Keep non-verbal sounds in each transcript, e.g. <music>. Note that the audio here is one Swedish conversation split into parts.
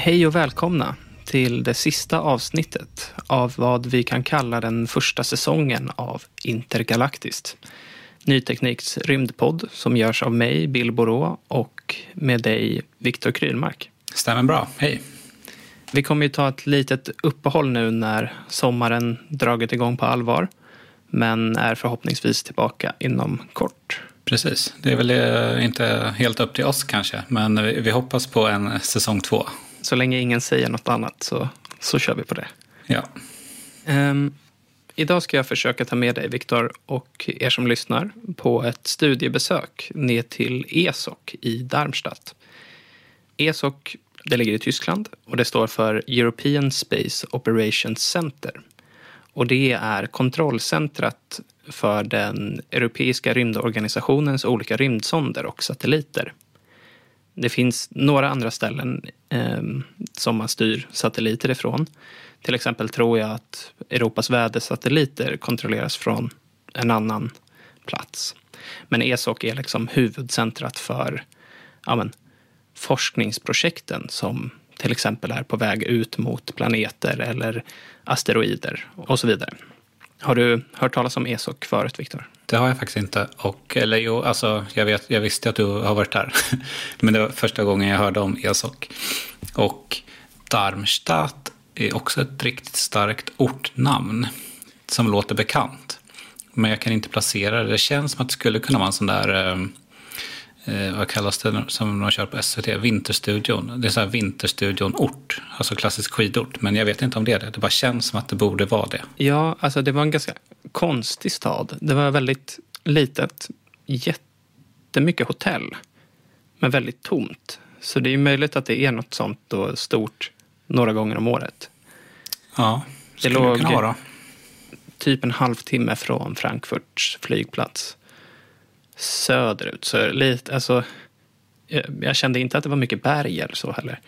Hej och välkomna till det sista avsnittet av vad vi kan kalla den första säsongen av Intergalaktiskt. Ny Tekniks rymdpodd som görs av mig, Bill Borå, och med dig, Viktor Krylmark. Stämmer bra. Hej. Vi kommer ju ta ett litet uppehåll nu när sommaren dragit igång på allvar, men är förhoppningsvis tillbaka inom kort. Precis. Det är väl eh, inte helt upp till oss kanske, men vi hoppas på en säsong två. Så länge ingen säger något annat så, så kör vi på det. Ja. Ehm, idag ska jag försöka ta med dig, Viktor, och er som lyssnar på ett studiebesök ner till ESOC i Darmstadt. ESOC det ligger i Tyskland och det står för European Space Operations Center. Och det är kontrollcentrat för den europeiska rymdorganisationens olika rymdsonder och satelliter. Det finns några andra ställen eh, som man styr satelliter ifrån. Till exempel tror jag att Europas vädersatelliter kontrolleras från en annan plats. Men ESOC är liksom huvudcentrat för ja, men, forskningsprojekten som till exempel är på väg ut mot planeter eller asteroider och så vidare. Har du hört talas om ESOC förut, Viktor? Det har jag faktiskt inte. Och, eller jo, alltså, jag, vet, jag visste att du har varit där. <laughs> Men det var första gången jag hörde om ESOC. Och Darmstadt är också ett riktigt starkt ortnamn som låter bekant. Men jag kan inte placera det. Det känns som att det skulle kunna vara en sån där, eh, eh, vad kallas det som de kör på SVT, Vinterstudion. Det är så här Vinterstudion-ort, alltså klassisk skidort. Men jag vet inte om det är det. Det bara känns som att det borde vara det. Ja, alltså det var en ganska konstig stad. Det var väldigt litet, jättemycket hotell, men väldigt tomt. Så det är möjligt att det är något sånt då stort några gånger om året. Ja, Det låg vara. typ en halvtimme från Frankfurts flygplats söderut. Så lite, alltså, jag, kände inte att det var mycket berg eller så heller.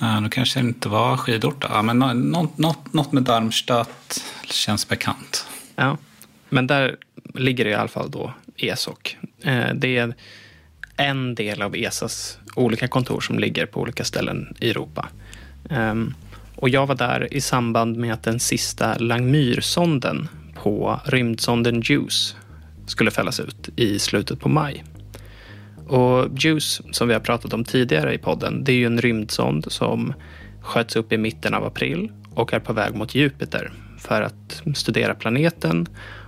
Ja, då kanske det inte var skidort då. Ja, men nå- något, något, något med Darmstadt känns bekant. Ja, men där ligger det i alla fall då ESOC. Eh, Det är en del av ESAs olika kontor som ligger på olika ställen i Europa. Ehm, Och jag var där i samband med att den sista Langmyrsonden på rymdsonden JUICE skulle fällas ut i slutet på maj. Och JUICE, som vi har pratat om tidigare i podden, det är ju en rymdsond som sköts upp i mitten av april och är på väg mot Jupiter för att studera planeten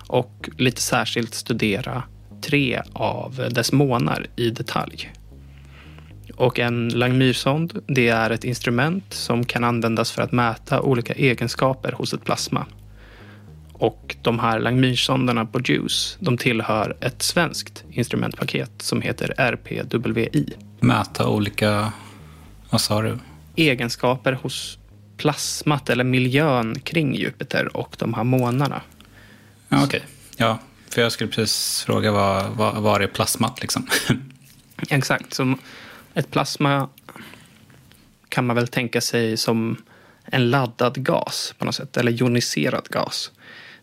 och lite särskilt studera tre av dess månar i detalj. Och en Langmyrsond, det är ett instrument som kan användas för att mäta olika egenskaper hos ett plasma. Och de här Langmuir-sonderna på JUICE, de tillhör ett svenskt instrumentpaket som heter RPWI. Mäta olika, vad sa du? Egenskaper hos plasmat eller miljön kring Jupiter och de här månarna. Ja, okej. Ja, för jag skulle precis fråga vad, vad, vad är plasmat liksom? <laughs> Exakt. Som ett plasma kan man väl tänka sig som en laddad gas på något sätt, eller joniserad gas.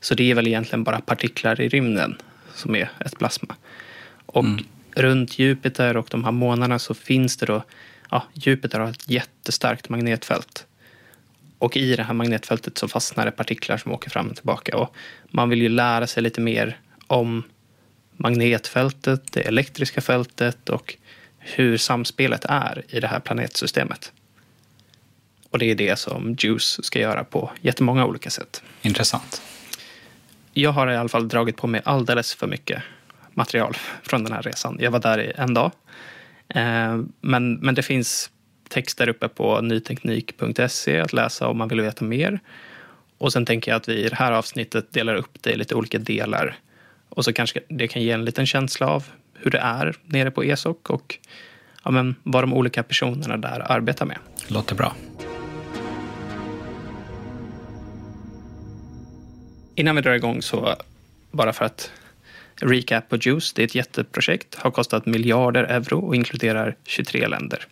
Så det är väl egentligen bara partiklar i rymden som är ett plasma. Och mm. runt Jupiter och de här månaderna så finns det då, ja, Jupiter har ett jättestarkt magnetfält. Och i det här magnetfältet så fastnar det partiklar som åker fram och tillbaka. Och man vill ju lära sig lite mer om magnetfältet, det elektriska fältet och hur samspelet är i det här planetsystemet. Och det är det som JUICE ska göra på jättemånga olika sätt. Intressant. Jag har i alla fall dragit på mig alldeles för mycket material från den här resan. Jag var där i en dag. Eh, men, men det finns text där uppe på nyteknik.se att läsa om man vill veta mer. Och sen tänker jag att vi i det här avsnittet delar upp det i lite olika delar. Och så kanske det kan ge en liten känsla av hur det är nere på ESOC och ja, men, vad de olika personerna där arbetar med. Låter bra. Innan vi drar igång så, bara för att recap på Juice, det är ett jätteprojekt, har kostat miljarder euro och inkluderar 23 länder.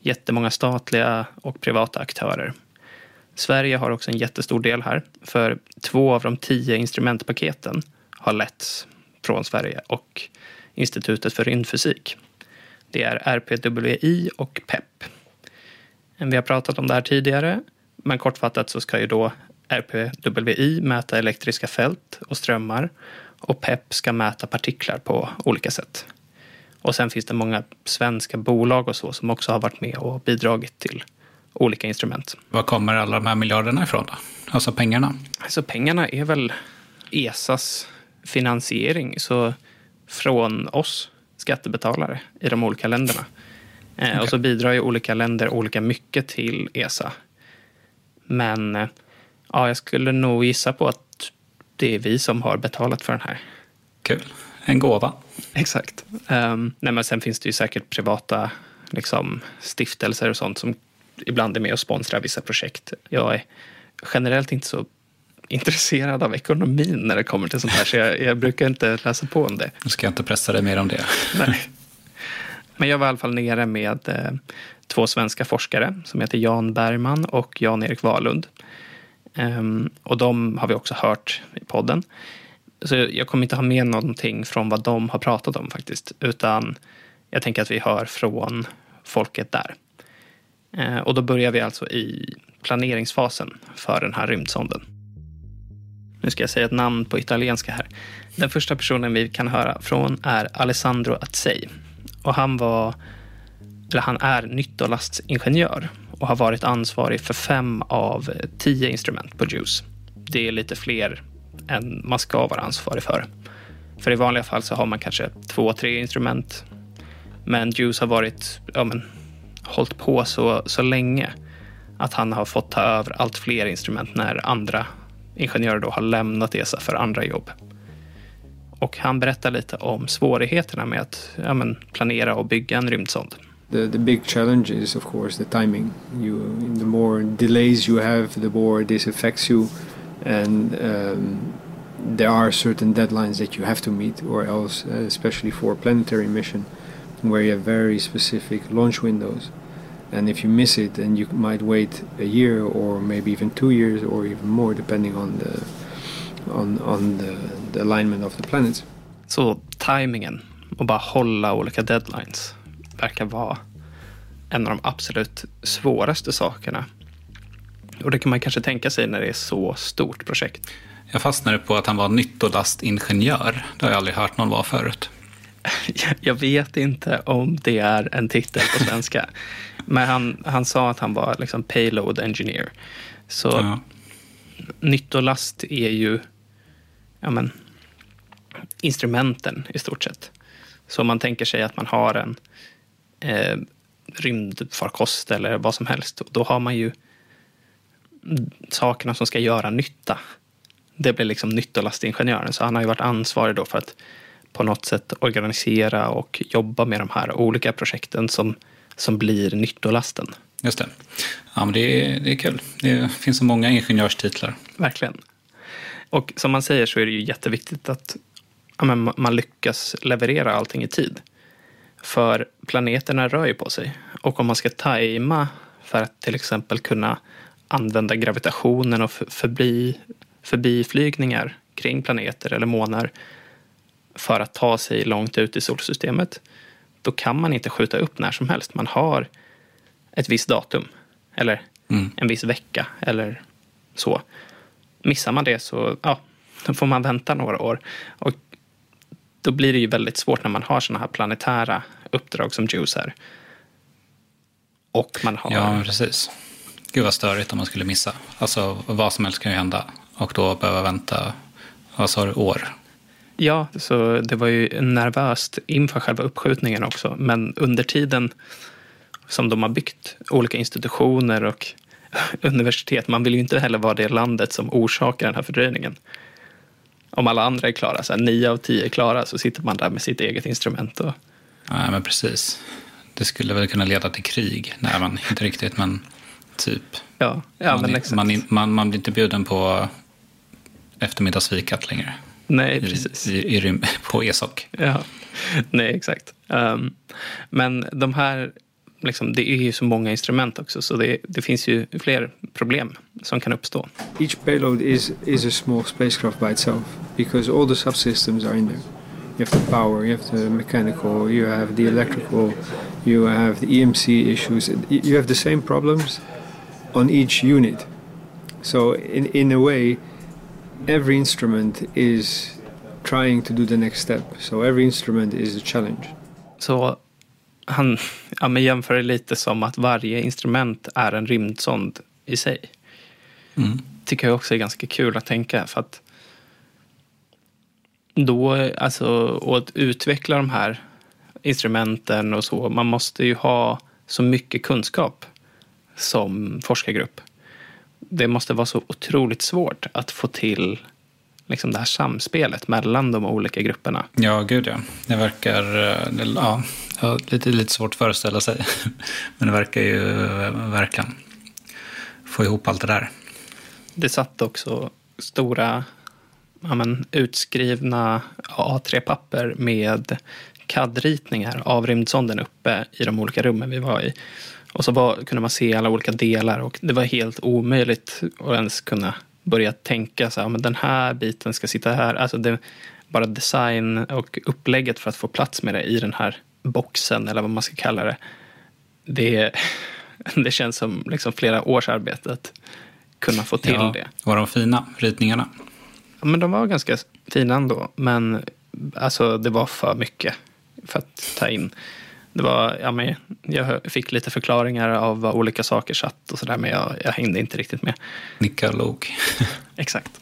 Jättemånga statliga och privata aktörer. Sverige har också en jättestor del här, för två av de tio instrumentpaketen har letts från Sverige och Institutet för rymdfysik. Det är RPWI och PEP. Vi har pratat om det här tidigare, men kortfattat så ska ju då RPWI mäta elektriska fält och strömmar och PEP ska mäta partiklar på olika sätt. Och sen finns det många svenska bolag och så som också har varit med och bidragit till olika instrument. Var kommer alla de här miljarderna ifrån då? Alltså pengarna? Alltså pengarna är väl ESAs finansiering. Så från oss skattebetalare i de olika länderna. Okay. Eh, och så bidrar ju olika länder olika mycket till ESA. Men eh, ja, jag skulle nog gissa på att det är vi som har betalat för den här. Kul. En gåva. Exakt. Um, nej, men sen finns det ju säkert privata liksom, stiftelser och sånt som ibland är med och sponsrar vissa projekt. Jag är generellt inte så intresserad av ekonomin när det kommer till sånt här, så jag, jag brukar inte läsa på om det. Nu ska jag inte pressa dig mer om det. Nej. Men jag var i alla fall nere med eh, två svenska forskare som heter Jan Bergman och Jan-Erik Wahlund. Ehm, och de har vi också hört i podden. Så jag kommer inte ha med någonting från vad de har pratat om faktiskt, utan jag tänker att vi hör från folket där. Ehm, och då börjar vi alltså i planeringsfasen för den här rymdsonden. Nu ska jag säga ett namn på italienska här. Den första personen vi kan höra från är Alessandro Azzei. Och han var, eller han är nyttolastingenjör och har varit ansvarig för fem av tio instrument på JUICE. Det är lite fler än man ska vara ansvarig för. För i vanliga fall så har man kanske två, tre instrument. Men JUICE har varit, ja men, hållit på så, så länge att han har fått ta över allt fler instrument när andra ingenjörer då har lämnat ESA för andra jobb. Och han berättar lite om svårigheterna med att ja, men, planera och bygga en rymdsond. The, the big challenge is of course the timing. You, the more delays you have, the more this affects you, and um, there are certain deadlines that you have to meet, or else, uh, especially for planetary mission, where you have very specific launch windows. and if you miss it then you might wait a year or maybe even two years or even more depending on the on, on the, the alignment of the planets. Så tajmingen och bara hålla olika deadlines verkar vara en av de absolut svåraste sakerna. Och det kan man kanske tänka sig när det är så stort projekt. Jag fastnade på att han var nyttolastingenjör. Det har jag aldrig hört någon vara förut. <laughs> Jag vet inte om det är en titel på svenska. <laughs> Men han, han sa att han var liksom payload engineer. Så ja. nyttolast är ju ja, men, instrumenten i stort sett. Så om man tänker sig att man har en eh, rymdfarkost eller vad som helst, då har man ju sakerna som ska göra nytta. det blir liksom nyttolastingenjören. Så han har ju varit ansvarig då för att på något sätt organisera och jobba med de här olika projekten som, som blir nyttolasten. Just det. Ja, men det är, det är kul. Det finns så många ingenjörstitlar. Verkligen. Och som man säger så är det ju jätteviktigt att ja, man lyckas leverera allting i tid. För planeterna rör ju på sig. Och om man ska tajma för att till exempel kunna använda gravitationen och förbi, förbiflygningar kring planeter eller månar för att ta sig långt ut i solsystemet, då kan man inte skjuta upp när som helst. Man har ett visst datum eller mm. en viss vecka eller så. Missar man det så ja, då får man vänta några år. Och då blir det ju väldigt svårt när man har sådana här planetära uppdrag som Juice är. Och man har... Ja, precis. Gud vad störigt om man skulle missa. Alltså vad som helst kan ju hända. Och då behöva vänta, vad sa du, år? Ja, så det var ju nervöst inför själva uppskjutningen också. Men under tiden som de har byggt olika institutioner och <laughs> universitet. Man vill ju inte heller vara det landet som orsakar den här fördröjningen. Om alla andra är klara, så här, nio av tio är klara, så sitter man där med sitt eget instrument. Och... Nej, men precis. Det skulle väl kunna leda till krig. Nej, man, inte riktigt, men typ. Ja, ja man, men är, exakt. Man, man, man, blir inte bjuden på eftermiddagsfikat längre. Nej, precis. I, i, i, <laughs> på ESOC. Ja, nej, exakt. Um, men de här liksom, det är ju så många instrument också så det, det finns ju fler problem som kan uppstå. Each payload is, is a small spacecraft by itself because all the subsystems are in there. You have the power, you have the mechanical, you have the electrical, you have the EMC issues. You have the same problems on each unit. So in, in a way, every instrument is trying to do the next step. So every instrument is a challenge. Så han ja, men jämför det lite som att varje instrument är en rymdsond i sig. Mm. tycker jag också är ganska kul att tänka. För att då, alltså, och att utveckla de här instrumenten och så, man måste ju ha så mycket kunskap som forskargrupp. Det måste vara så otroligt svårt att få till liksom det här samspelet mellan de olika grupperna. Ja, gud ja. Det verkar, eh, ja, lite, lite svårt att föreställa sig. <laughs> Men det verkar ju verkligen få ihop allt det där. Det satt också stora ja, men, utskrivna A3-papper med CAD-ritningar av rymdsonden uppe i de olika rummen vi var i. Och så var, kunde man se alla olika delar och det var helt omöjligt att ens kunna börja tänka så här, men den här biten ska sitta här. Alltså det, bara design och upplägget för att få plats med det i den här boxen eller vad man ska kalla det. Det, <laughs> det känns som liksom flera års arbete att kunna få till ja, det. Var de fina, ritningarna? Men de var ganska fina ändå. Men alltså, det var för mycket för att ta in det var, ja, men jag fick lite förklaringar av vad olika saker satt och sådär men jag, jag hängde inte riktigt med. Nicka log. <laughs> Exakt.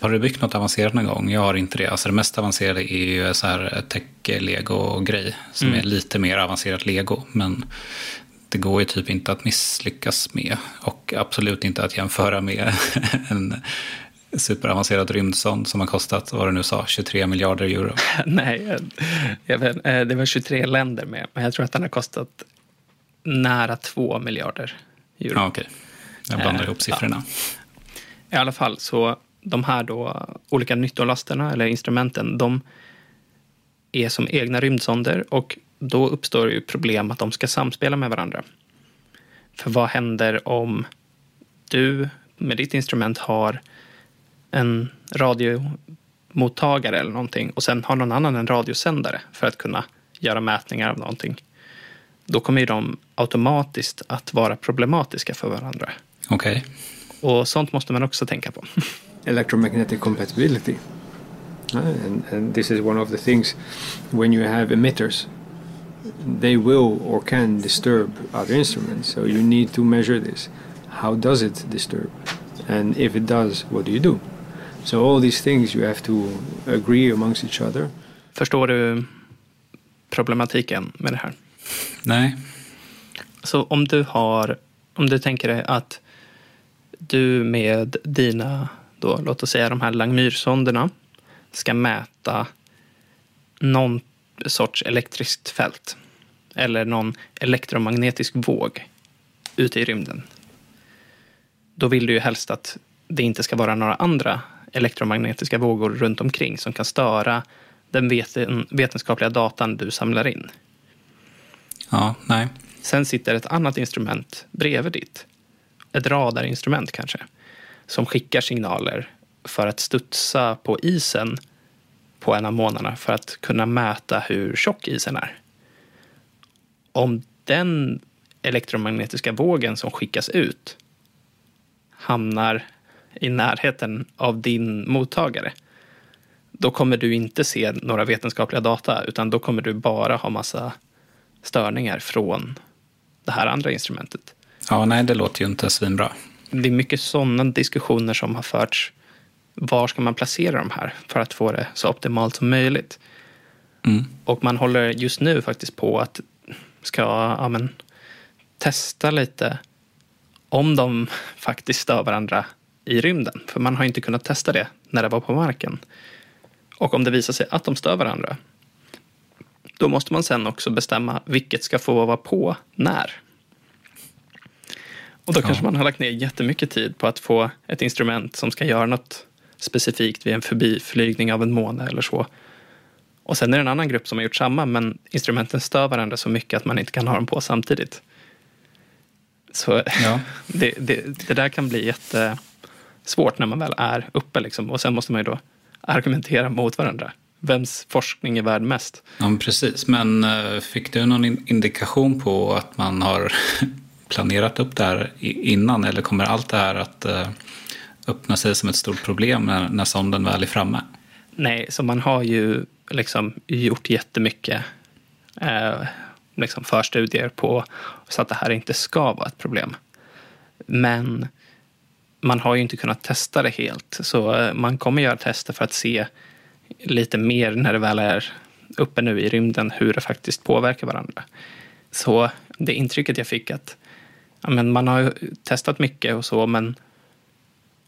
Har du byggt något avancerat någon gång? Jag har inte det. Alltså det mest avancerade är ju så här tech-lego-grej som mm. är lite mer avancerat lego. Men det går ju typ inte att misslyckas med och absolut inte att jämföra med <laughs> en superavancerad rymdsond som har kostat, vad du nu sa, 23 miljarder euro. <laughs> Nej, jag vet, eh, det var 23 länder med, men jag tror att den har kostat nära 2 miljarder euro. Ja, Okej, okay. jag blandar eh, ihop siffrorna. Ja. I alla fall, så de här då olika nyttolasterna eller instrumenten, de är som egna rymdsonder och då uppstår ju problem att de ska samspela med varandra. För vad händer om du med ditt instrument har en radiomottagare eller någonting och sen har någon annan en radiosändare för att kunna göra mätningar av någonting. Då kommer ju de automatiskt att vara problematiska för varandra. Okej. Okay. Och sånt måste man också tänka på. <laughs> Electromagnetic compatibility. And, and this is one of the things when you have emitters they will or can disturb other instruments. So you need to measure this. How does it disturb? And if it does, what do you do? So all these things you have to agree amongst each other. Förstår du problematiken med det här? Nej. Så om du har, om du tänker dig att du med dina då, låt oss säga de här Langmuir-sonderna, ska mäta någon sorts elektriskt fält eller någon elektromagnetisk våg ute i rymden. Då vill du ju helst att det inte ska vara några andra elektromagnetiska vågor runt omkring som kan störa den veten, vetenskapliga datan du samlar in. Ja, nej. Sen sitter ett annat instrument bredvid ditt. Ett radarinstrument kanske. Som skickar signaler för att studsa på isen på en av månaderna för att kunna mäta hur tjock isen är. Om den elektromagnetiska vågen som skickas ut hamnar i närheten av din mottagare då kommer du inte se några vetenskapliga data utan då kommer du bara ha massa störningar från det här andra instrumentet. Ja, nej, det låter ju inte svinbra. Det är mycket sådana diskussioner som har förts. Var ska man placera de här för att få det så optimalt som möjligt? Mm. Och man håller just nu faktiskt på att ska ja, men, testa lite om de <laughs> faktiskt stör varandra i rymden. För man har inte kunnat testa det när det var på marken. Och om det visar sig att de stör varandra, då måste man sen också bestämma vilket ska få vara på när. Och då Ja. kanske man har lagt ner jättemycket tid på att få ett instrument som ska göra något specifikt vid en förbiflygning av en måne eller så. Och sen är det en annan grupp som har gjort samma, men instrumenten stör varandra så mycket att man inte kan ha dem på samtidigt. Så Ja. <laughs> det, det, det där kan bli jättesvårt när man väl är uppe. Liksom. Och sen måste man ju då argumentera mot varandra. Vems forskning är värd mest? Ja, men precis. Men eh, fick du någon in- indikation på att man har <laughs> planerat upp det här innan? Eller kommer allt det här att eh, öppna sig som ett stort problem när, när sonden väl är framme? Nej, så man har ju liksom gjort jättemycket eh, liksom förstudier på så att det här inte ska vara ett problem. Men man har ju inte kunnat testa det helt. Så eh, man kommer göra tester för att se lite mer när det väl är uppe nu i rymden hur det faktiskt påverkar varandra. Så det intrycket jag fick att ja, men man har ju testat mycket och så, men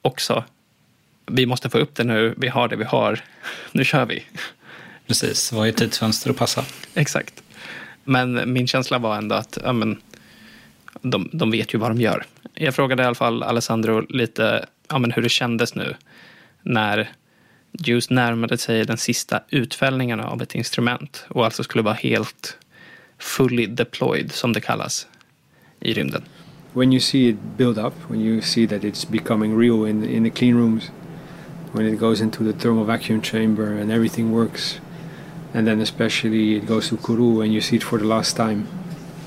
också vi måste få upp det nu, vi har det vi har, <laughs> nu kör vi. Precis, vad är tidsfönster att passa? Exakt. Men min känsla var ändå att ja, men, de, de vet ju vad de gör. Jag frågade i alla fall Alessandro lite ja, men hur det kändes nu när Juice närmade sig den sista utfällningen av ett instrument och alltså skulle vara helt fully deployed, som det kallas, i rymden. when you see it build up, when you see that it's becoming real in in the clean rooms, when it goes into the thermal vacuum chamber and everything works, and then especially it goes to Kourou and you see it for the last time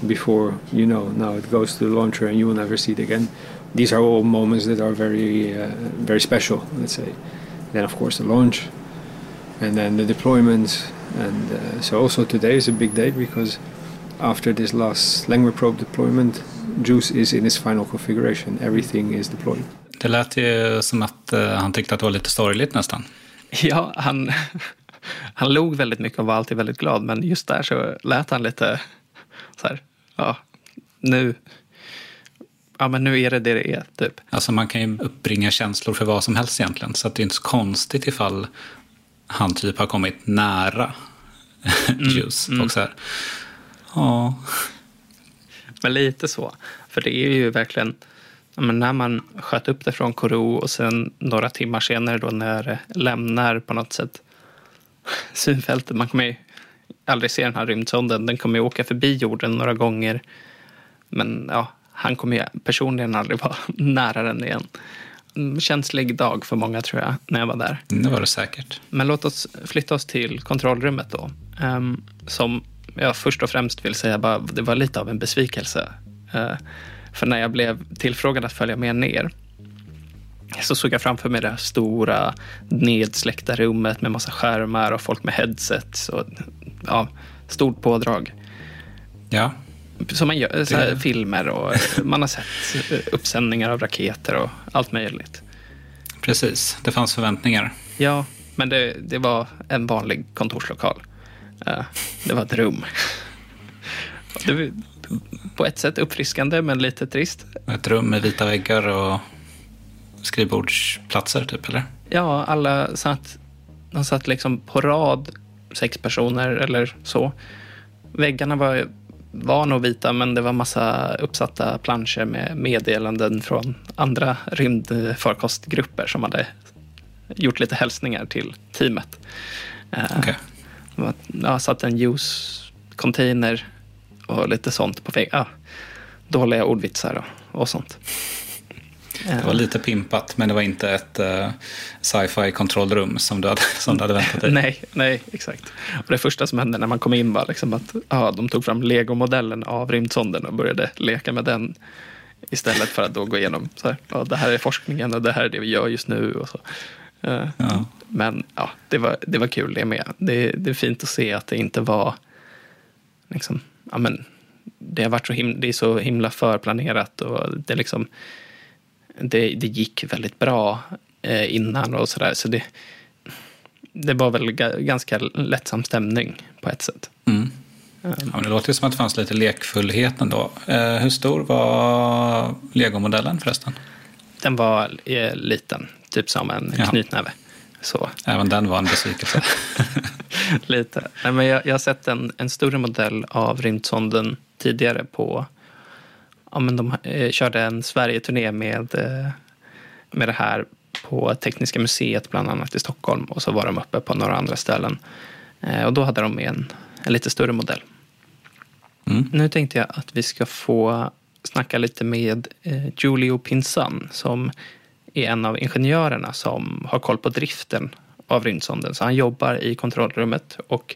before you know now it goes to the launcher and you will never see it again. These are all moments that are very uh, very special, let's say. Then of course the launch, and then the deployments, and uh, so also today is a big day because after this last Langmuir probe deployment, Juice is in its final configuration. Everything is deployed. Det lät ju som att eh, han tyckte att det var lite sorgligt nästan. <laughs> Ja, han, <laughs> han log väldigt mycket och var alltid väldigt glad. Men just där så lät han lite så här, ja, nu, ja men nu är det det det är, typ. Alltså man kan ju uppbringa känslor för vad som helst egentligen. Så att det är inte så konstigt ifall han typ har kommit nära <laughs> Juice. Och så här, ja, Men lite så. För det är ju verkligen, men när man sköt upp det från Kourou och sen några timmar senare då när det lämnar på något sätt <laughs> synfältet. Man kommer ju aldrig se den här rymdsonden. Den kommer ju åka förbi jorden några gånger. Men ja, han kommer ju personligen aldrig vara <laughs> nära den igen. En känslig dag för många tror jag, när jag var där. det var det säkert. Men låt oss flytta oss till kontrollrummet då. Ehm, som jag först och främst vill säga, bara, det var lite av en besvikelse. Eh, för när jag blev tillfrågad att följa med ner så såg jag framför mig det här stora nedsläckta rummet med massa skärmar och folk med headsets och ja, stort pådrag. Ja, Som man gör, så här, filmer och man har sett uppsändningar av raketer och allt möjligt. precis. Det fanns förväntningar. Ja, men det, det var en vanlig kontorslokal. Eh, Det var ett rum. Det var på ett sätt uppfriskande, men lite trist. Ett rum med vita väggar och skrivbordsplatser typ, eller? Ja, alla satt, de satt liksom på rad, sex personer eller så. Väggarna var, var nog vita, men det var massa uppsatta planscher med meddelanden från andra rymdfarkostgrupper som hade gjort lite hälsningar till teamet. Okay. Jag satt en juice-container och lite sånt på väggen. Ja, dåliga ordvitsar och, och sånt. Det var lite pimpat, men det var inte ett uh, sci-fi kontrollrum som du hade, som du hade väntat dig. <laughs> nej, nej, exakt. Och det första som hände när man kom in var liksom att ja, de tog fram legomodellen av rymdsonden och började leka med den istället för att då gå igenom så här, ja, det här är forskningen och det här är det vi gör just nu. Och så. Uh, ja. Men ja, det var, det var kul det med. Det, det är fint att se att det inte var liksom, ja, men, det har varit så himla, det är så himla förplanerat och det liksom det, det gick väldigt bra eh, innan och sådär. Så det, det var väl ganska lättsam stämning på ett sätt. Mm. Ja, det låter ju som att det fanns lite lekfullhet ändå. Eh, hur stor var legomodellen förresten? Den var eh, liten, typ som en Jaha. knytnäve. Så. Även den var en besvikelse. <laughs> lite. Nej, men jag, jag har sett en, en större modell av rymdsonden tidigare på ja, men de eh, körde en Sverige-turné med, eh, med det här på Tekniska museet bland annat i Stockholm och så var de uppe på några andra ställen. Eh, och då hade de med en, en lite större modell. Mm. Nu tänkte jag att vi ska få snacka lite med eh, Giulio Pinsan som är en av ingenjörerna som har koll på driften av rymdsonden. Så han jobbar i kontrollrummet och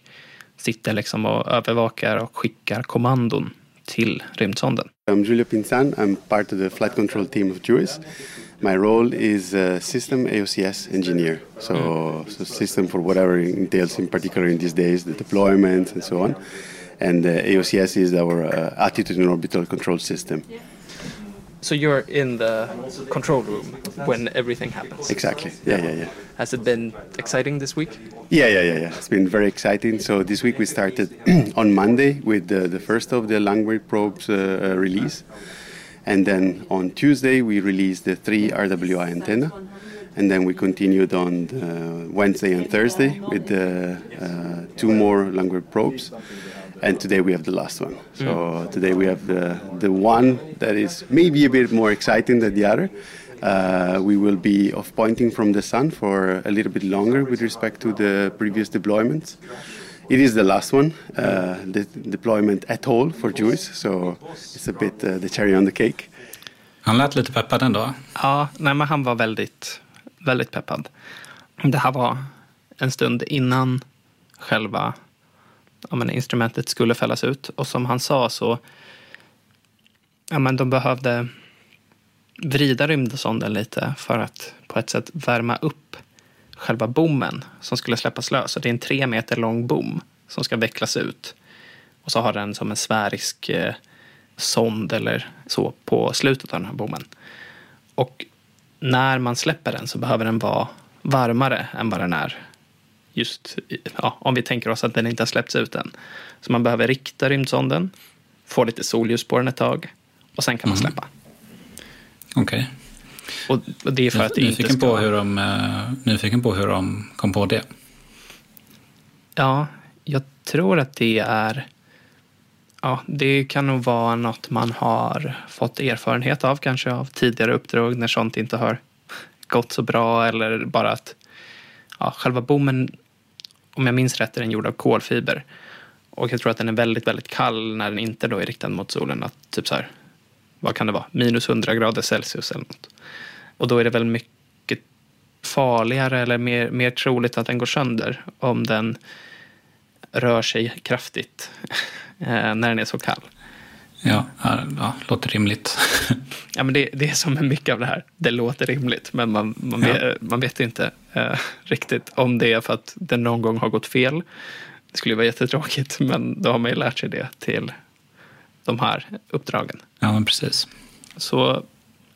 sitter liksom och övervakar och skickar kommandon till rymdsonden. I'm Giulio Pinzan. I'm part of the flight control team of JUICE. My role is a system AOCS engineer. So, mm. so system for whatever entails in particular in these days, the deployment and so on. And uh, AOCS is our uh, attitude and orbital control system. Yeah. So you're in the control room when everything happens. Exactly. Yeah, yeah, yeah. Has it been exciting this week? Yeah, yeah, yeah, yeah. It's been very exciting. So this week we started <clears throat> on Monday with the, the first of the Langway probes uh, uh, release, and then on Tuesday we released the three RWI antenna, and then we continued on Wednesday and Thursday with the uh, two more Langway probes and today we have the last one. So mm. today we have the the one that is maybe a bit more exciting than the other. Uh, we will be off pointing from the sun for a little bit longer with respect to the previous deployments. It is the last one, uh, the deployment at all for Jewish, so it's a bit uh, the cherry on the cake. Han lät lite peppad ändå. Ja, nej, men han var väldigt, väldigt peppad. Det här var en stund innan själva ja, men instrumentet skulle fällas ut. Och som han sa så ja, men de behövde vrida rymdsonden lite för att på ett sätt värma upp själva bommen som skulle släppas lös. Och det är en tre meter lång bom som ska vecklas ut. Och så har den som en sfärisk eh, sond eller så på slutet av den här bommen. Och när man släpper den så behöver den vara varmare än vad den är just ja, om vi tänker oss att den inte har släppts ut än. Så man behöver rikta rymdsonden, få lite solljus på den ett tag och sen kan man mm. släppa. Okej. Okay. Och, det är för att det nyfiken inte ska... På hur de, uh, nyfiken på hur de kom på det. Ja, jag tror att det är... Ja, det kan nog vara något man har fått erfarenhet av kanske av tidigare uppdrag när sånt inte har gått så bra eller bara att ja, själva bommen om jag minns rätt är den gjord av kolfiber. Och jag tror att den är väldigt, väldigt kall när den inte då är riktad mot solen. Att typ så här, vad kan det vara, minus 100 grader Celsius eller något. Och då är det väl mycket farligare eller mer, mer troligt att den går sönder om den rör sig kraftigt <laughs> eh, när den är så kall. Ja, ja låter rimligt. <laughs> ja, men det, det är som med mycket av det här. Det låter rimligt, men man, man, ja. vet, man vet inte eh, riktigt om det är för att det någon gång har gått fel. Det skulle vara jättetråkigt, men då har man ju lärt sig det till de här uppdragen. Ja, men precis. Så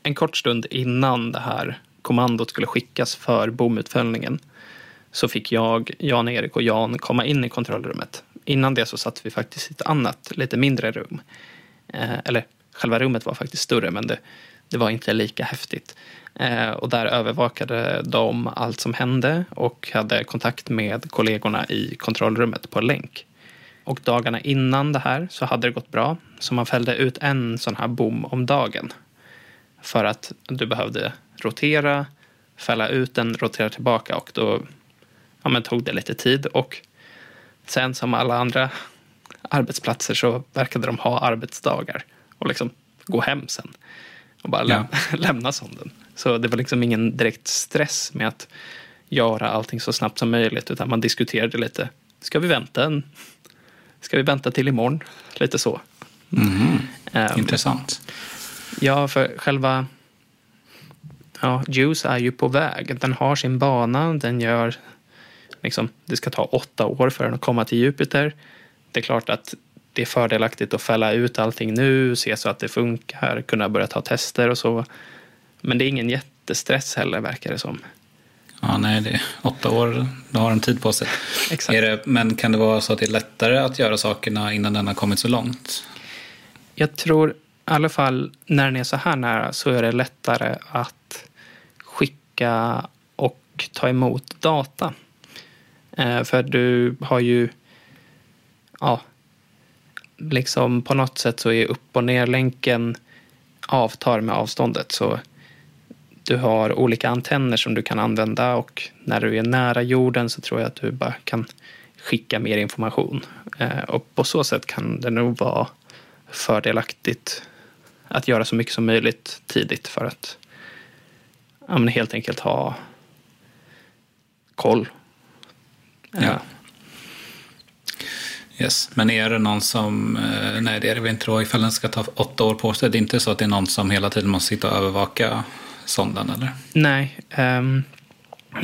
en kort stund innan det här kommandot skulle skickas för bomutfällningen så fick jag, Jan-Erik och Jan komma in i kontrollrummet. Innan det så satt vi faktiskt i ett annat, lite mindre rum Eh, eller själva rummet var faktiskt större, men det, det var inte lika häftigt. Eh, och där övervakade de allt som hände och hade kontakt med kollegorna i kontrollrummet på länk. Och dagarna innan det här så hade det gått bra. Så man fällde ut en sån här bom om dagen. För att du behövde rotera, fälla ut den, rotera tillbaka och då ja, men tog det lite tid. Och sen som alla andra arbetsplatser så verkade de ha arbetsdagar och liksom gå hem sen och bara läm <laughs> lämna sonden. Så det var liksom ingen direkt stress med att göra allting så snabbt som möjligt utan man diskuterade lite. Ska vi vänta en Ska vi vänta till imorgon? Lite så. Mm. Um, Intressant. Ja, för själva ja, Juice är ju på väg. Den har sin bana. Den gör liksom, det ska ta åtta år för den att komma till Jupiter. Det är klart att det är fördelaktigt att fälla ut allting nu, se så att det funkar, kunna börja ta tester och så. Men det är ingen jättestress heller, verkar det som. Ja, nej, det är åtta år, då har den tid på sig. Exakt. Det, men kan det vara så att det är lättare att göra sakerna innan den har kommit så långt? Jag tror i alla fall när den är så här nära så är det lättare att skicka och ta emot data. Eh, för du har ju, ja, liksom på något sätt så är upp och ner-länken avtar med avståndet. Så du har olika antenner som du kan använda och när du är nära jorden så tror jag att du bara kan skicka mer information. Eh, och på så sätt kan det nog vara fördelaktigt att göra så mycket som möjligt tidigt för att ja, helt enkelt ha koll. Ja. Yes. Men är det någon som, eh, nej det är det väl inte då ifall den ska ta åtta år på sig. Det är inte så att det är någon som hela tiden måste sitta och övervaka sonden eller? Nej, um,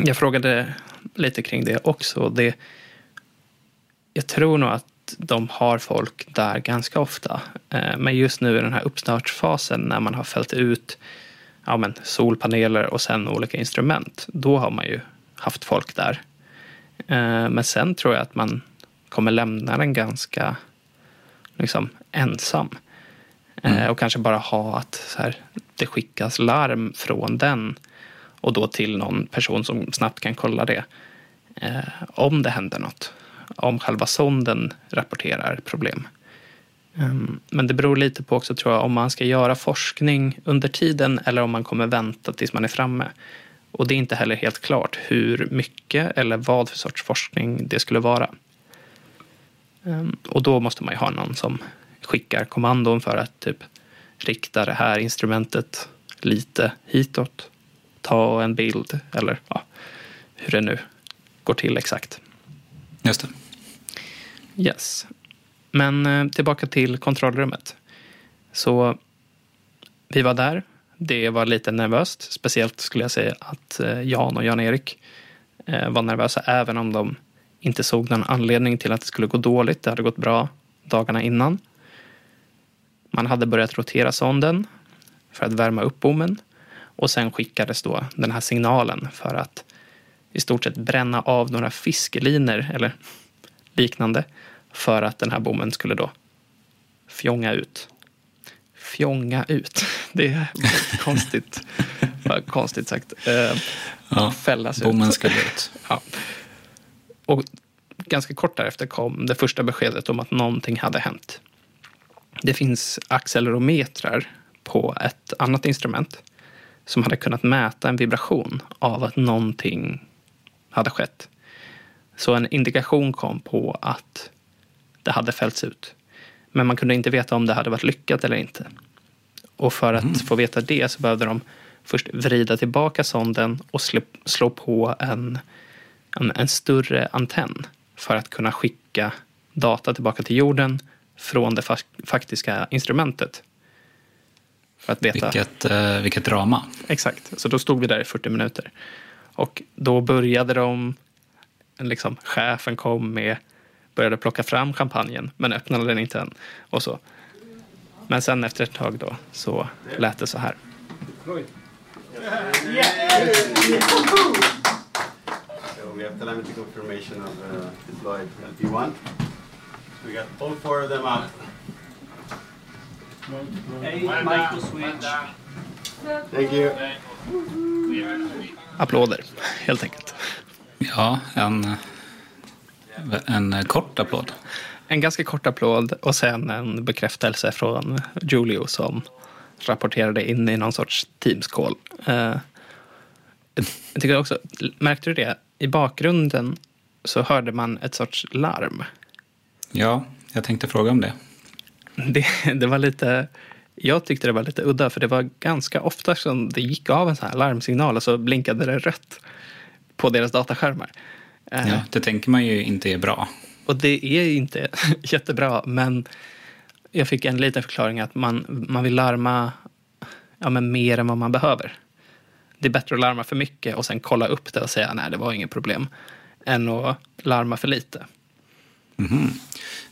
jag frågade lite kring det också. Det, jag tror nog att de har folk där ganska ofta. Uh, men just nu i den här uppstartsfasen när man har fällt ut ja, men solpaneler och sen olika instrument. Då har man ju haft folk där. Uh, men sen tror jag att man kommer lämna den ganska liksom, ensam. Mm. Eh, och kanske bara ha att här, det skickas larm från den och då till någon person som snabbt kan kolla det. Eh, om det händer något. Om själva sonden rapporterar problem. Um, men det beror lite på också tror jag om man ska göra forskning under tiden eller om man kommer vänta tills man är framme. Och det är inte heller helt klart hur mycket eller vad för sorts forskning det skulle vara. Um, och då måste man ju ha någon som skickar kommandon för att typ rikta det här instrumentet lite hitåt. Ta en bild eller ja, hur det nu går till exakt. Just det. Yes. Men eh, tillbaka till kontrollrummet. Så vi var där. Det var lite nervöst. Speciellt skulle jag säga att eh, Jan och Jan-Erik eh, var nervösa även om de inte såg någon anledning till att det skulle gå dåligt. Det hade gått bra dagarna innan. Man hade börjat rotera sonden för att värma upp bommen och sen skickades då den här signalen för att i stort sett bränna av några fiskeliner eller liknande för att den här bommen skulle då fjonga ut. Fjonga ut. <laughs> Det är konstigt. konstigt sagt. Eh, ja, fällas ut. Bommen skulle ut. Ja. Och ganska kort därefter kom det första beskedet om att någonting hade hänt. Det finns accelerometrar på ett annat instrument som hade kunnat mäta en vibration av att någonting hade skett. Så en indikation kom på att det hade fällts ut. Men man kunde inte veta om det hade varit lyckat eller inte. Och för att mm. få veta det så behövde de först vrida tillbaka sonden och slå, på en, en, en större antenn för att kunna skicka data tillbaka till jorden från det faktiska instrumentet. För att veta. Vilket, eh, vilket drama. Exakt, så då stod vi där i 40 minuter. Och då började de, liksom, chefen kom med, började plocka fram champagnen, men öppnade den inte än. Och så. Men sen efter ett tag då så lät det så här. So we have telemetry confirmation of uh, deployed LP1. We got all four of them up. Hey, micro switch. Thank you. applåder, helt enkelt. Ja, en, en kort applåd. En ganska kort applåd och sen en bekräftelse från Julio som rapporterade in i någon sorts Teams-call. Uh, jag tycker också, märkte du det? I bakgrunden så hörde man ett sorts larm. Ja, jag tänkte fråga om det. Det, det var lite... Jag tyckte det var lite udda för det var ganska ofta som det gick av en sån här larmsignal och så blinkade det rött på deras dataskärmar. Eh, ja, det tänker man ju inte är bra. Och det är inte <laughs> jättebra, men jag fick en liten förklaring att man, man vill larma ja, men mer än vad man behöver. Det är bättre att larma för mycket och sen kolla upp det och säga nej, det var inget problem, än att larma för lite. Mm.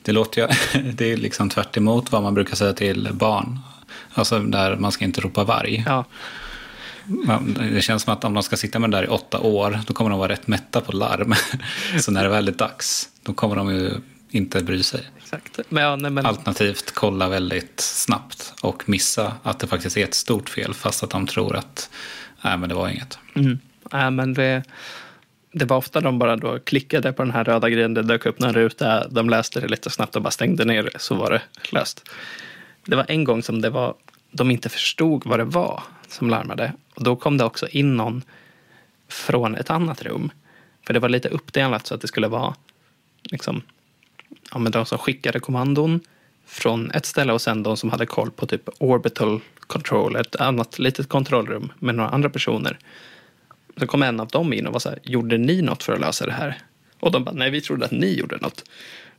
Det låter ju, <laughs> det är liksom tvärt vad man brukar säga till barn. Alltså där man ska inte ropa varg. Ja. Det känns som att om de ska sitta med det där i åtta år, då kommer de vara rätt mätta på larm. <laughs> Så när det väl är dags, då kommer de ju inte bry sig. Exakt. Men, men... Alternativt kolla väldigt snabbt och missa att det faktiskt är ett stort fel, fast att de tror att nej, men det var inget. Mm. Nej, men det, det var ofta de bara då klickade på den här röda grejen, det dök upp någon ruta, de läste det lite snabbt och bara stängde ner det, så var det löst. Det var en gång som det var, de inte förstod vad det var som larmade. Och då kom det också in någon från ett annat rum. För det var lite uppdelat så att det skulle vara liksom, ja, men de som skickade kommandon från ett ställe och sen de som hade koll på typ orbital control, ett annat litet kontrollrum med några andra personer. Så kom en av dem in och var så här, gjorde ni något för att lösa det här? Och de bara, nej vi trodde att ni gjorde något.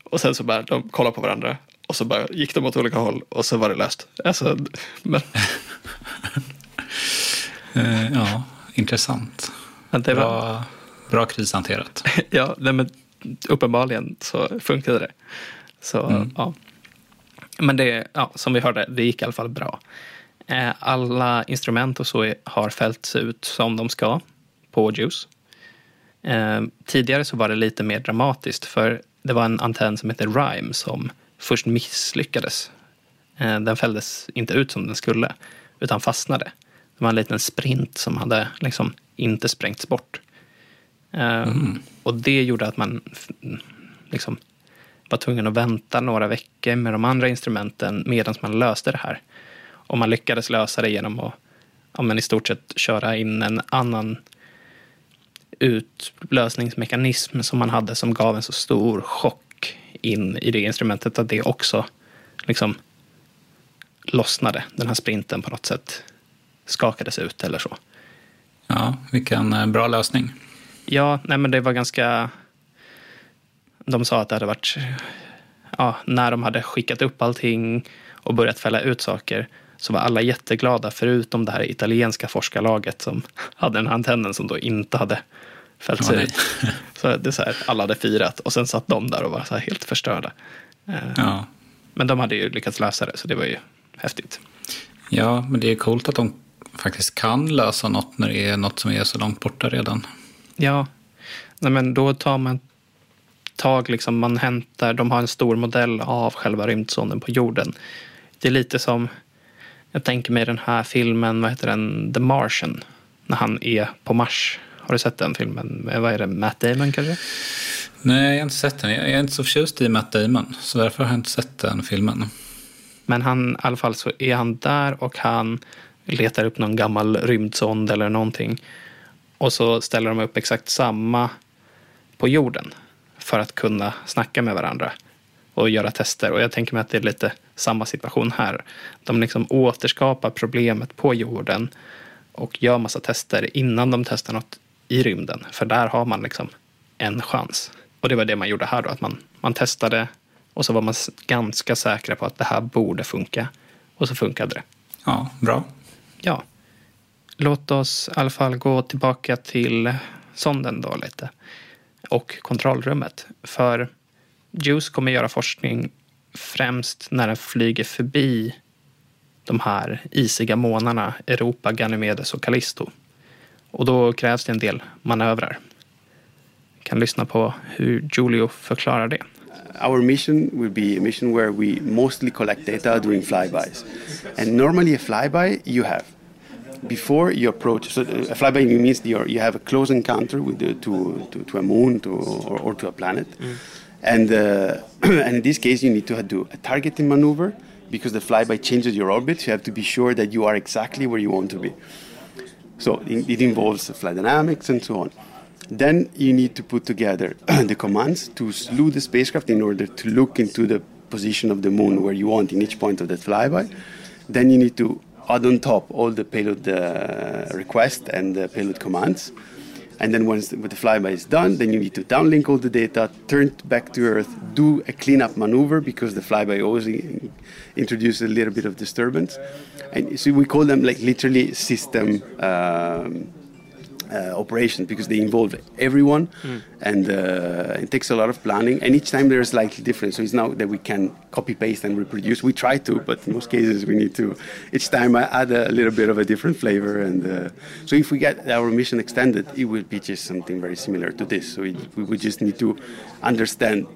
Och sen så bara, de kollade på varandra och så bara gick de åt olika håll och så var det löst. Alltså, men... uh, <laughs> ja, intressant. Det var... bra, bra krishanterat. <laughs> ja, nej, men uppenbarligen så funkade det. Så, mm. ja. Men det, ja, som vi hörde, det gick i alla fall bra. Eh, alla instrument och så har fällts ut som de ska på Juice. Eh, tidigare så var det lite mer dramatiskt för det var en antenn som heter Rime som först misslyckades. Eh, den fälldes inte ut som den skulle utan fastnade. Det var en liten sprint som hade liksom inte sprängts bort. Mm. Och det gjorde att man liksom var tvungen att vänta några veckor med de andra instrumenten medan man löste det här. Och man lyckades lösa det genom att ja, men i stort sett köra in en annan utlösningsmekanism som man hade som gav en så stor chock in i det instrumentet att det också liksom lossnade. Den här sprinten på något sätt skakades ut eller så. Ja, vilken eh, bra lösning. Ja, nej men det var ganska... De sa att det hade varit... Ja, när de hade skickat upp allting och börjat fälla ut saker så var alla jätteglada förutom det här italienska forskarlaget som <laughs> hade den här antennen som då inte hade fällt sig ut. <laughs> Så det är så här, alla hade firat och sen satt de där och var så helt förstörda. Eh, ja. Men de hade ju lyckats lösa det så det var ju häftigt. Ja, men det är coolt att de faktiskt kan lösa något när det är något som är så långt borta redan. Ja, Nej, men då tar man tag, liksom, man hämtar, de har en stor modell av själva rymdsonden på jorden. Det är lite som, jag tänker mig den här filmen, vad heter den, The Martian, när han är på Mars. Har du sett den filmen? Vad är det, Matt Damon kanske? Nej, jag har inte sett den. Jag är inte så förtjust i Matt Damon, så därför har jag inte sett den filmen. Men han, i alla fall så är han där och han letar upp någon gammal rymdsond eller någonting. Och så ställer de upp exakt samma på jorden för att kunna snacka med varandra och göra tester. Och jag tänker mig att det är lite samma situation här. De liksom återskapar problemet på jorden och gör massa tester innan de testar något i rymden. För där har man liksom en chans. Och det var det man gjorde här då, att man, man testade och så var man ganska säkra på att det här borde funka. Och så funkade det. Ja, bra. Ja. Låt oss i alla fall gå tillbaka till sonden då lite. Och kontrollrummet. För JUICE kommer göra forskning främst när den flyger förbi de här isiga månarna Europa, Ganymedes och Callisto. Och då krävs det en del manövrar. Vi kan lyssna på hur Julio förklarar det. Our mission will be a mission where we mostly collect data during flybys. And normally a flyby you have before you approach, so a flyby means you you have a close encounter with the, to, to, to a moon to, or, or to a planet. Mm. And, uh, <clears throat> and in this case, you need to do a targeting maneuver because the flyby changes your orbit. You have to be sure that you are exactly where you want to be. So it, it involves flight dynamics and so on. Then you need to put together <clears throat> the commands to slew the spacecraft in order to look into the position of the moon where you want in each point of that flyby. Then you need to add on top all the payload uh, requests and the payload commands. And then once the, flyby is done, then you need to downlink all the data, turn back to Earth, do a cleanup maneuver because the flyby always introduces a little bit of disturbance. And so we call them like literally system um, uh, operation because they involve everyone. Mm. and uh, it takes a lot of planning. And each time they're slightly different. So it's not that we can copy paste and reproduce. We try to but in most cases we need to each time I add a little bit of a different flavor. And uh, so if we get our mission extended it will be just something very similar to this. So it, we would just need to understand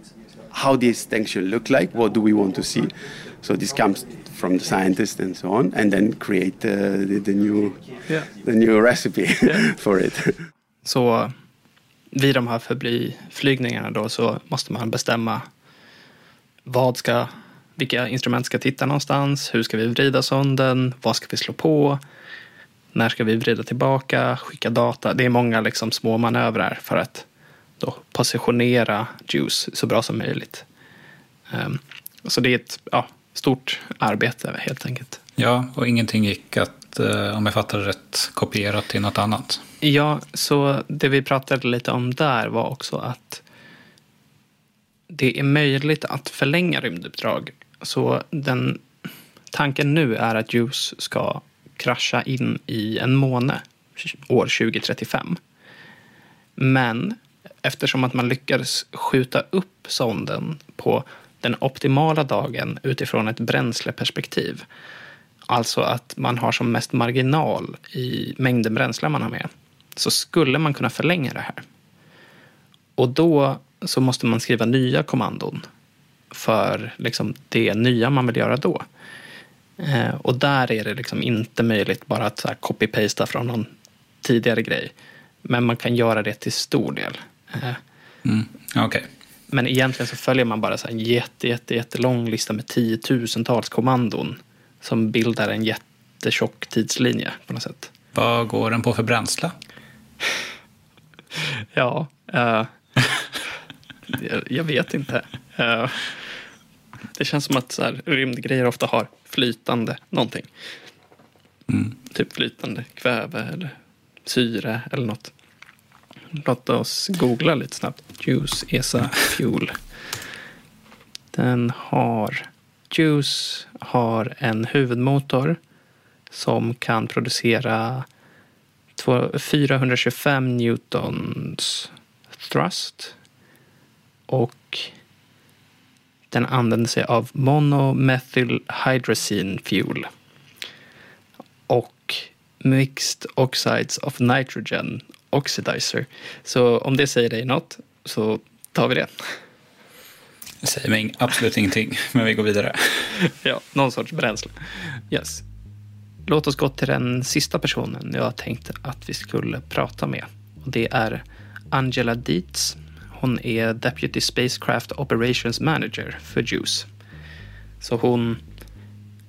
how this should look like. What do we want to see? So this comes from the scientist and so on, and then create uh, the, the, new, yeah. the new recipe <laughs> yeah. for it. Så vid de här förbi-flygningarna då så måste man bestämma vad ska, vilka instrument ska titta någonstans, hur ska vi vrida sonden, vad ska vi slå på, när ska vi vrida tillbaka, skicka data. Det är många liksom små manövrar för att då positionera Juice så bra som möjligt. Um, så det är ett ja, stort arbete helt enkelt. Ja, och ingenting gick att, eh, om jag fattar rätt, kopiera till något annat. Ja, så det vi pratade lite om där var också att det är möjligt att förlänga rymduppdrag. Så den tanken nu är att JUICE ska krascha in i en måne år 2035. Men eftersom att man lyckades skjuta upp sonden på den optimala dagen utifrån ett bränsleperspektiv. Alltså att man har som mest marginal i mängden bränsle man har med. Så skulle man kunna förlänga det här. Och då så måste man skriva nya kommandon för liksom det nya man vill göra då. Eh, och där är det liksom inte möjligt bara att copy-pasta från någon tidigare grej. Men man kan göra det till stor del. Eh, mm. Okay. Men egentligen så följer man bara så en jätte, jätte, jättelång lista med tiotusentals kommandon som bildar en jättetjock tidslinje på något sätt. Vad går den på för bränsle? <laughs> ja, uh, jag, vet inte. Uh, det känns som att så här, rymdgrejer ofta har flytande någonting. Mm. Typ flytande kväve eller syre eller något. Låt oss googla lite snabbt. Juice ESA Fuel. Den har... Juice har en huvudmotor som kan producera 425 newtons thrust. Och den använder sig av monomethylhydrazine fuel. Och mixed oxides of nitrogen oxidizer. Så om det säger dig något så tar vi det. Det säger mig absolut ingenting, men vi går vidare. ja, någon sorts bränsle. Yes. Låt oss gå till den sista personen jag tänkte att vi skulle prata med. Och det är Angela Dietz. Hon är Deputy Spacecraft Operations Manager för JUICE. Så hon,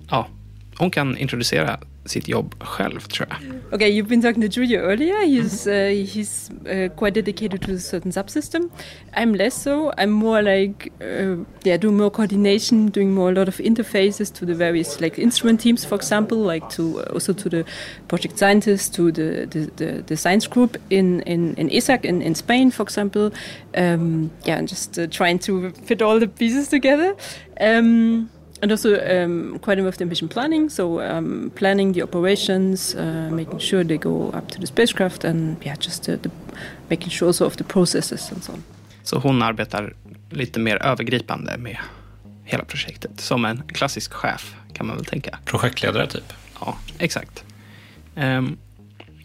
ja, hon kan introducera sitt jobb själv tror jag. Okay, you've been talking to Julia earlier. He's uh, he's uh, quite dedicated to a certain subsystem. I'm less so. I'm more like uh, yeah, doing more coordination, doing more a lot of interfaces to the various like instrument teams, for example, like to uh, also to the project scientists, to the the, the, the science group in in in ESAC in, in Spain, for example. Um, yeah, and just uh, trying to fit all the pieces together. Um, and also um, quite involved in mission planning, so um, planning the operations, uh, making sure they go up to the spacecraft, and yeah, just uh, the, making sure also of the processes and so on. Så hon arbetar lite mer övergripande med hela projektet, som en klassisk chef kan man väl tänka. Projektledare typ? Ja, exakt. Um,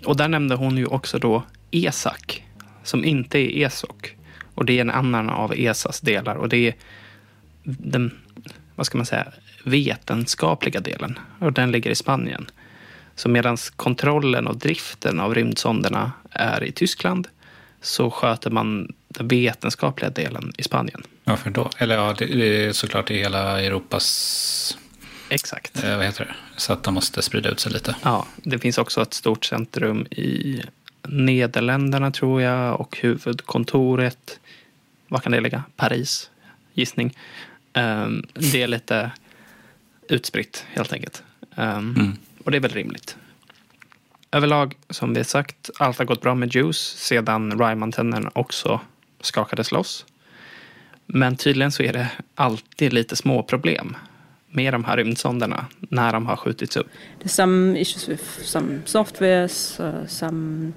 och där nämnde hon ju också då ESAC, som inte är ESOC. Och det är en annan av ESAs delar och det är den vad ska man säga, vetenskapliga delen. Och den ligger i Spanien. Så medan kontrollen och driften av rymdsonderna är i Tyskland så sköter man den vetenskapliga delen i Spanien. Varför då? Eller ja, det, det är såklart i hela Europas... Exakt. Eh, vad heter det? Så att de måste sprida ut sig lite. Ja, det finns också ett stort centrum i Nederländerna tror jag och huvudkontoret, vad kan det ligga? Paris, gissning. Um, det är lite utspritt helt enkelt. Um, mm. Och det är väl rimligt. Överlag, som vi sagt, allt har gått bra med Juice sedan Rime-antennen också skakades loss. Men tydligen så är det alltid lite små problem med de här rymdsonderna när de har skjutits upp. There's some issues with some softwares, uh, some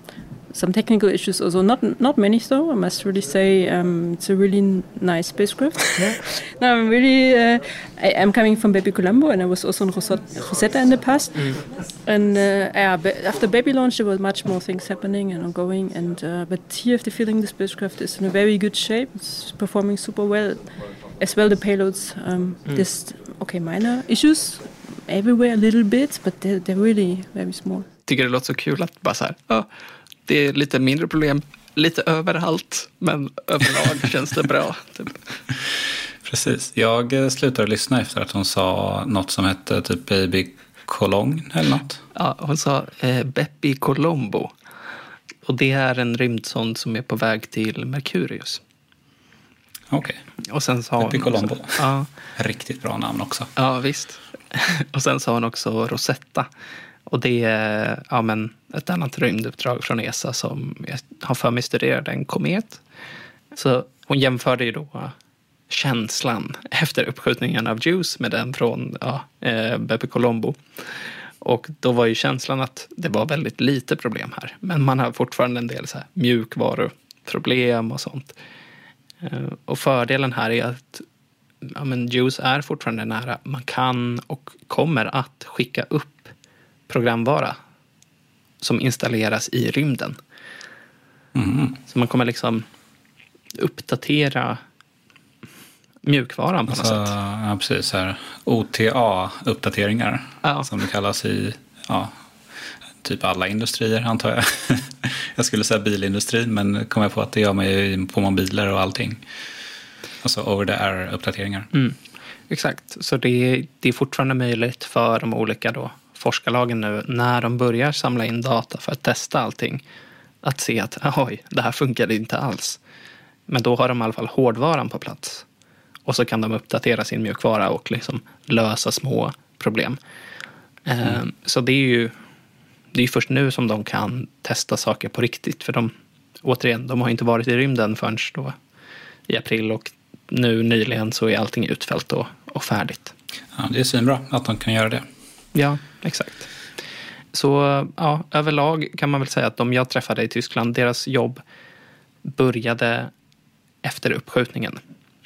some technical issues also not not many though I must really say um, it's a really nice spacecraft yeah. <laughs> no I'm really uh, I, am coming from Baby Colombo and I was also on Rosetta in the past mm. and uh, yeah, after Baby launch there were much more things happening and ongoing and uh, but here I have the feeling the spacecraft is in a very good shape it's performing super well as well the payloads um, mm. this okay minor issues everywhere a little bit but they're, they're really very small tycker det låter så kul att bara så här, ja, det är lite mindre problem lite överallt, men överlag <laughs> känns det bra. Typ. Precis. Jag eh, slutade lyssna efter att hon sa något som hette typ Baby Cologne eller något. Ja, hon sa eh, Beppi Colombo. Och det är en rymdsond som är på väg till Merkurius. Okej. Okay. Och sen sa Beppi Colombo. Också, ja. Riktigt bra namn också. Ja, visst. <laughs> Och sen sa hon också Rosetta. Och det är ja, men ett annat rymduppdrag från ESA som jag har för mig studerade en komet. Så hon jämförde ju då äh, känslan efter uppskjutningen av Juice med den från ja, eh, Beppe Colombo. Och då var ju känslan att det var väldigt lite problem här. Men man har fortfarande en del så här mjukvaruproblem och sånt. Äh, och fördelen här är att ja, men Juice är fortfarande nära. Man kan och kommer att skicka upp programvara som installeras i rymden. Mm. Så man kommer liksom uppdatera mjukvaran på alltså, något sätt. Ja, precis. Här. OTA-uppdateringar ja. som det kallas i ja, typ alla industrier antar jag. <laughs> jag skulle säga bilindustrin men kom jag på att det gör man ju på mobiler och allting. Alltså over the air-uppdateringar. Mm. Exakt, så det det är fortfarande möjligt för de olika då forskarlagen nu när de börjar samla in data för att testa allting att se att oj, det här funkade inte alls. Men då har de i alla fall hårdvaran på plats. Och så kan de uppdatera sin mjukvara och liksom lösa små problem. Eh, mm. Så det är ju det är först nu som de kan testa saker på riktigt. För de, återigen, de har inte varit i rymden förrän då i april och nu nyligen så är allting utfällt och, och färdigt. Ja, det är svinbra att de kan göra det. Ja, exakt. Så ja, överlag kan man väl säga att de jag träffade i Tyskland, deras jobb började efter uppskjutningen.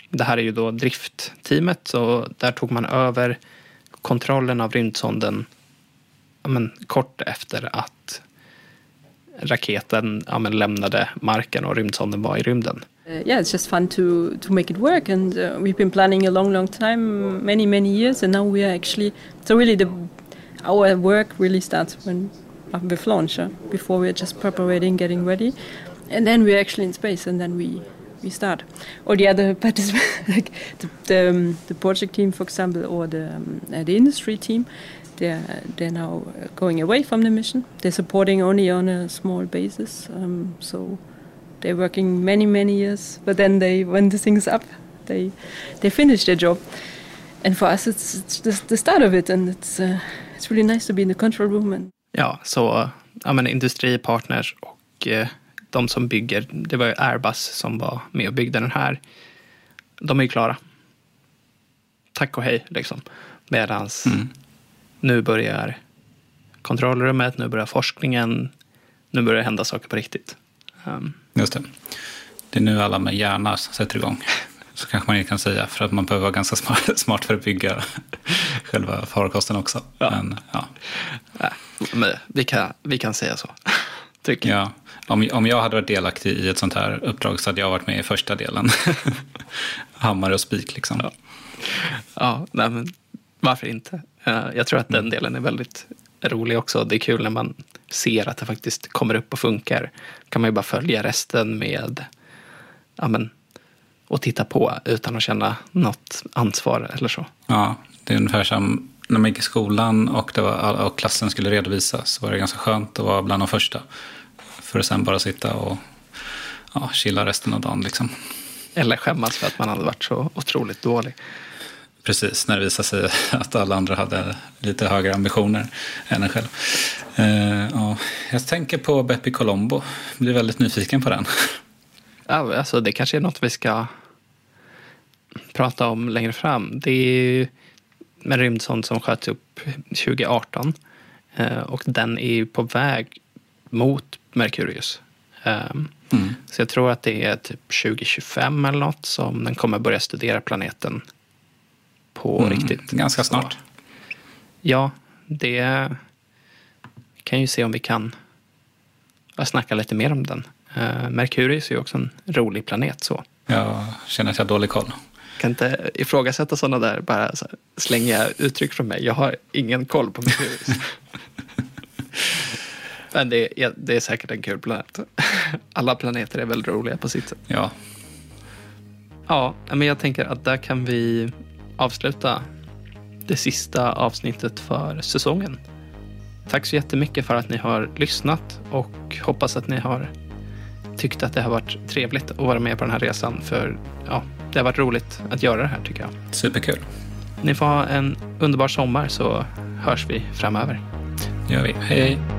Det här är ju då driftteamet, och där tog man över kontrollen av rymdsonden men, kort efter att raketen ja, men, lämnade marken och rymdsonden var i rymden. Uh, yeah, it's just fun to to make it work, and uh, we've been planning a long, long time, many, many years, and now we are actually so really the our work really starts when with launch, uh, before we're just preparing, getting ready, and then we're actually in space, and then we we start. Or the other <laughs> participants, like the the, um, the, project team, for example, or the um, uh, the industry team, they're they're now going away from the mission. They're supporting only on a small basis, um, so they're working many many years. But then they when the thing's up, they they finish their job. And for us, it's, it's the, the start of it, and it's uh, it's really nice to be in the control room. And... Ja, så ja, men industripartners och eh, de som bygger, det var Airbus som var med och byggde den här. De är ju klara. Tack och hej, liksom. Medans mm. nu börjar kontrollrummet, nu börjar forskningen, nu börjar det hända saker på riktigt. Um. Just det. Det är nu alla med hjärna sätter igång. Så kanske man inte kan säga, för att man behöver vara ganska smart, <laughs> för att bygga <laughs> själva farkosten också. Ja. Men, ja. Men vi, kan, vi kan säga så, <laughs> tycker jag. Ja. Om, om jag hade varit delaktig i ett sånt här uppdrag så hade jag varit med i första delen. Hammare och spik liksom. Ja, ja nej, men varför inte? Jag tror att den mm. delen är väldigt rolig också. Det är kul när man ser att det faktiskt kommer upp och funkar. kan man ju bara följa resten med ja, men, och titta på utan att känna något ansvar eller så. Ja, det är ungefär som när man gick i skolan och, det var, och klassen skulle redovisas så var det ganska skönt att vara bland de första. För att sen bara sitta och ja, chilla resten av dagen. Liksom. Eller skämmas för att man hade varit så otroligt dålig. Precis, när det visade sig <laughs> att alla andra hade lite högre ambitioner än en själv. Uh, ja. Jag tänker på Bepi Colombo. Blir väldigt nyfiken på den. Ja, alltså det kanske är något vi ska prata om längre fram. Det är ju en rymdsond som sköts upp 2018. Uh, och den är på väg mot Merkurius. Um, mm. Så jag tror att det är typ 2025 eller något som den kommer börja studera planeten på mm, riktigt. Ganska snart. Så, ja, det vi kan ju se om vi kan snacka lite mer om den. Uh, Merkurius är ju också en rolig planet. så. Jag känner att jag har dålig koll. kan inte ifrågasätta sådana där bara så slänga uttryck från mig. Jag har ingen koll på Merkurius. <laughs> Men det är, det är säkert en kul planet. <laughs> Alla planeter är väldigt roliga på sitt sätt. Ja. Ja, men jag tänker att där kan vi avsluta det sista avsnittet för säsongen. Tack så jättemycket för att ni har lyssnat och hoppas att ni har tyckt att det har varit trevligt att vara med på den här resan. För ja, det har varit roligt att göra det här tycker jag. Superkul. Ni får ha en underbar sommar så hörs vi framöver. Gör vi. Hej hej.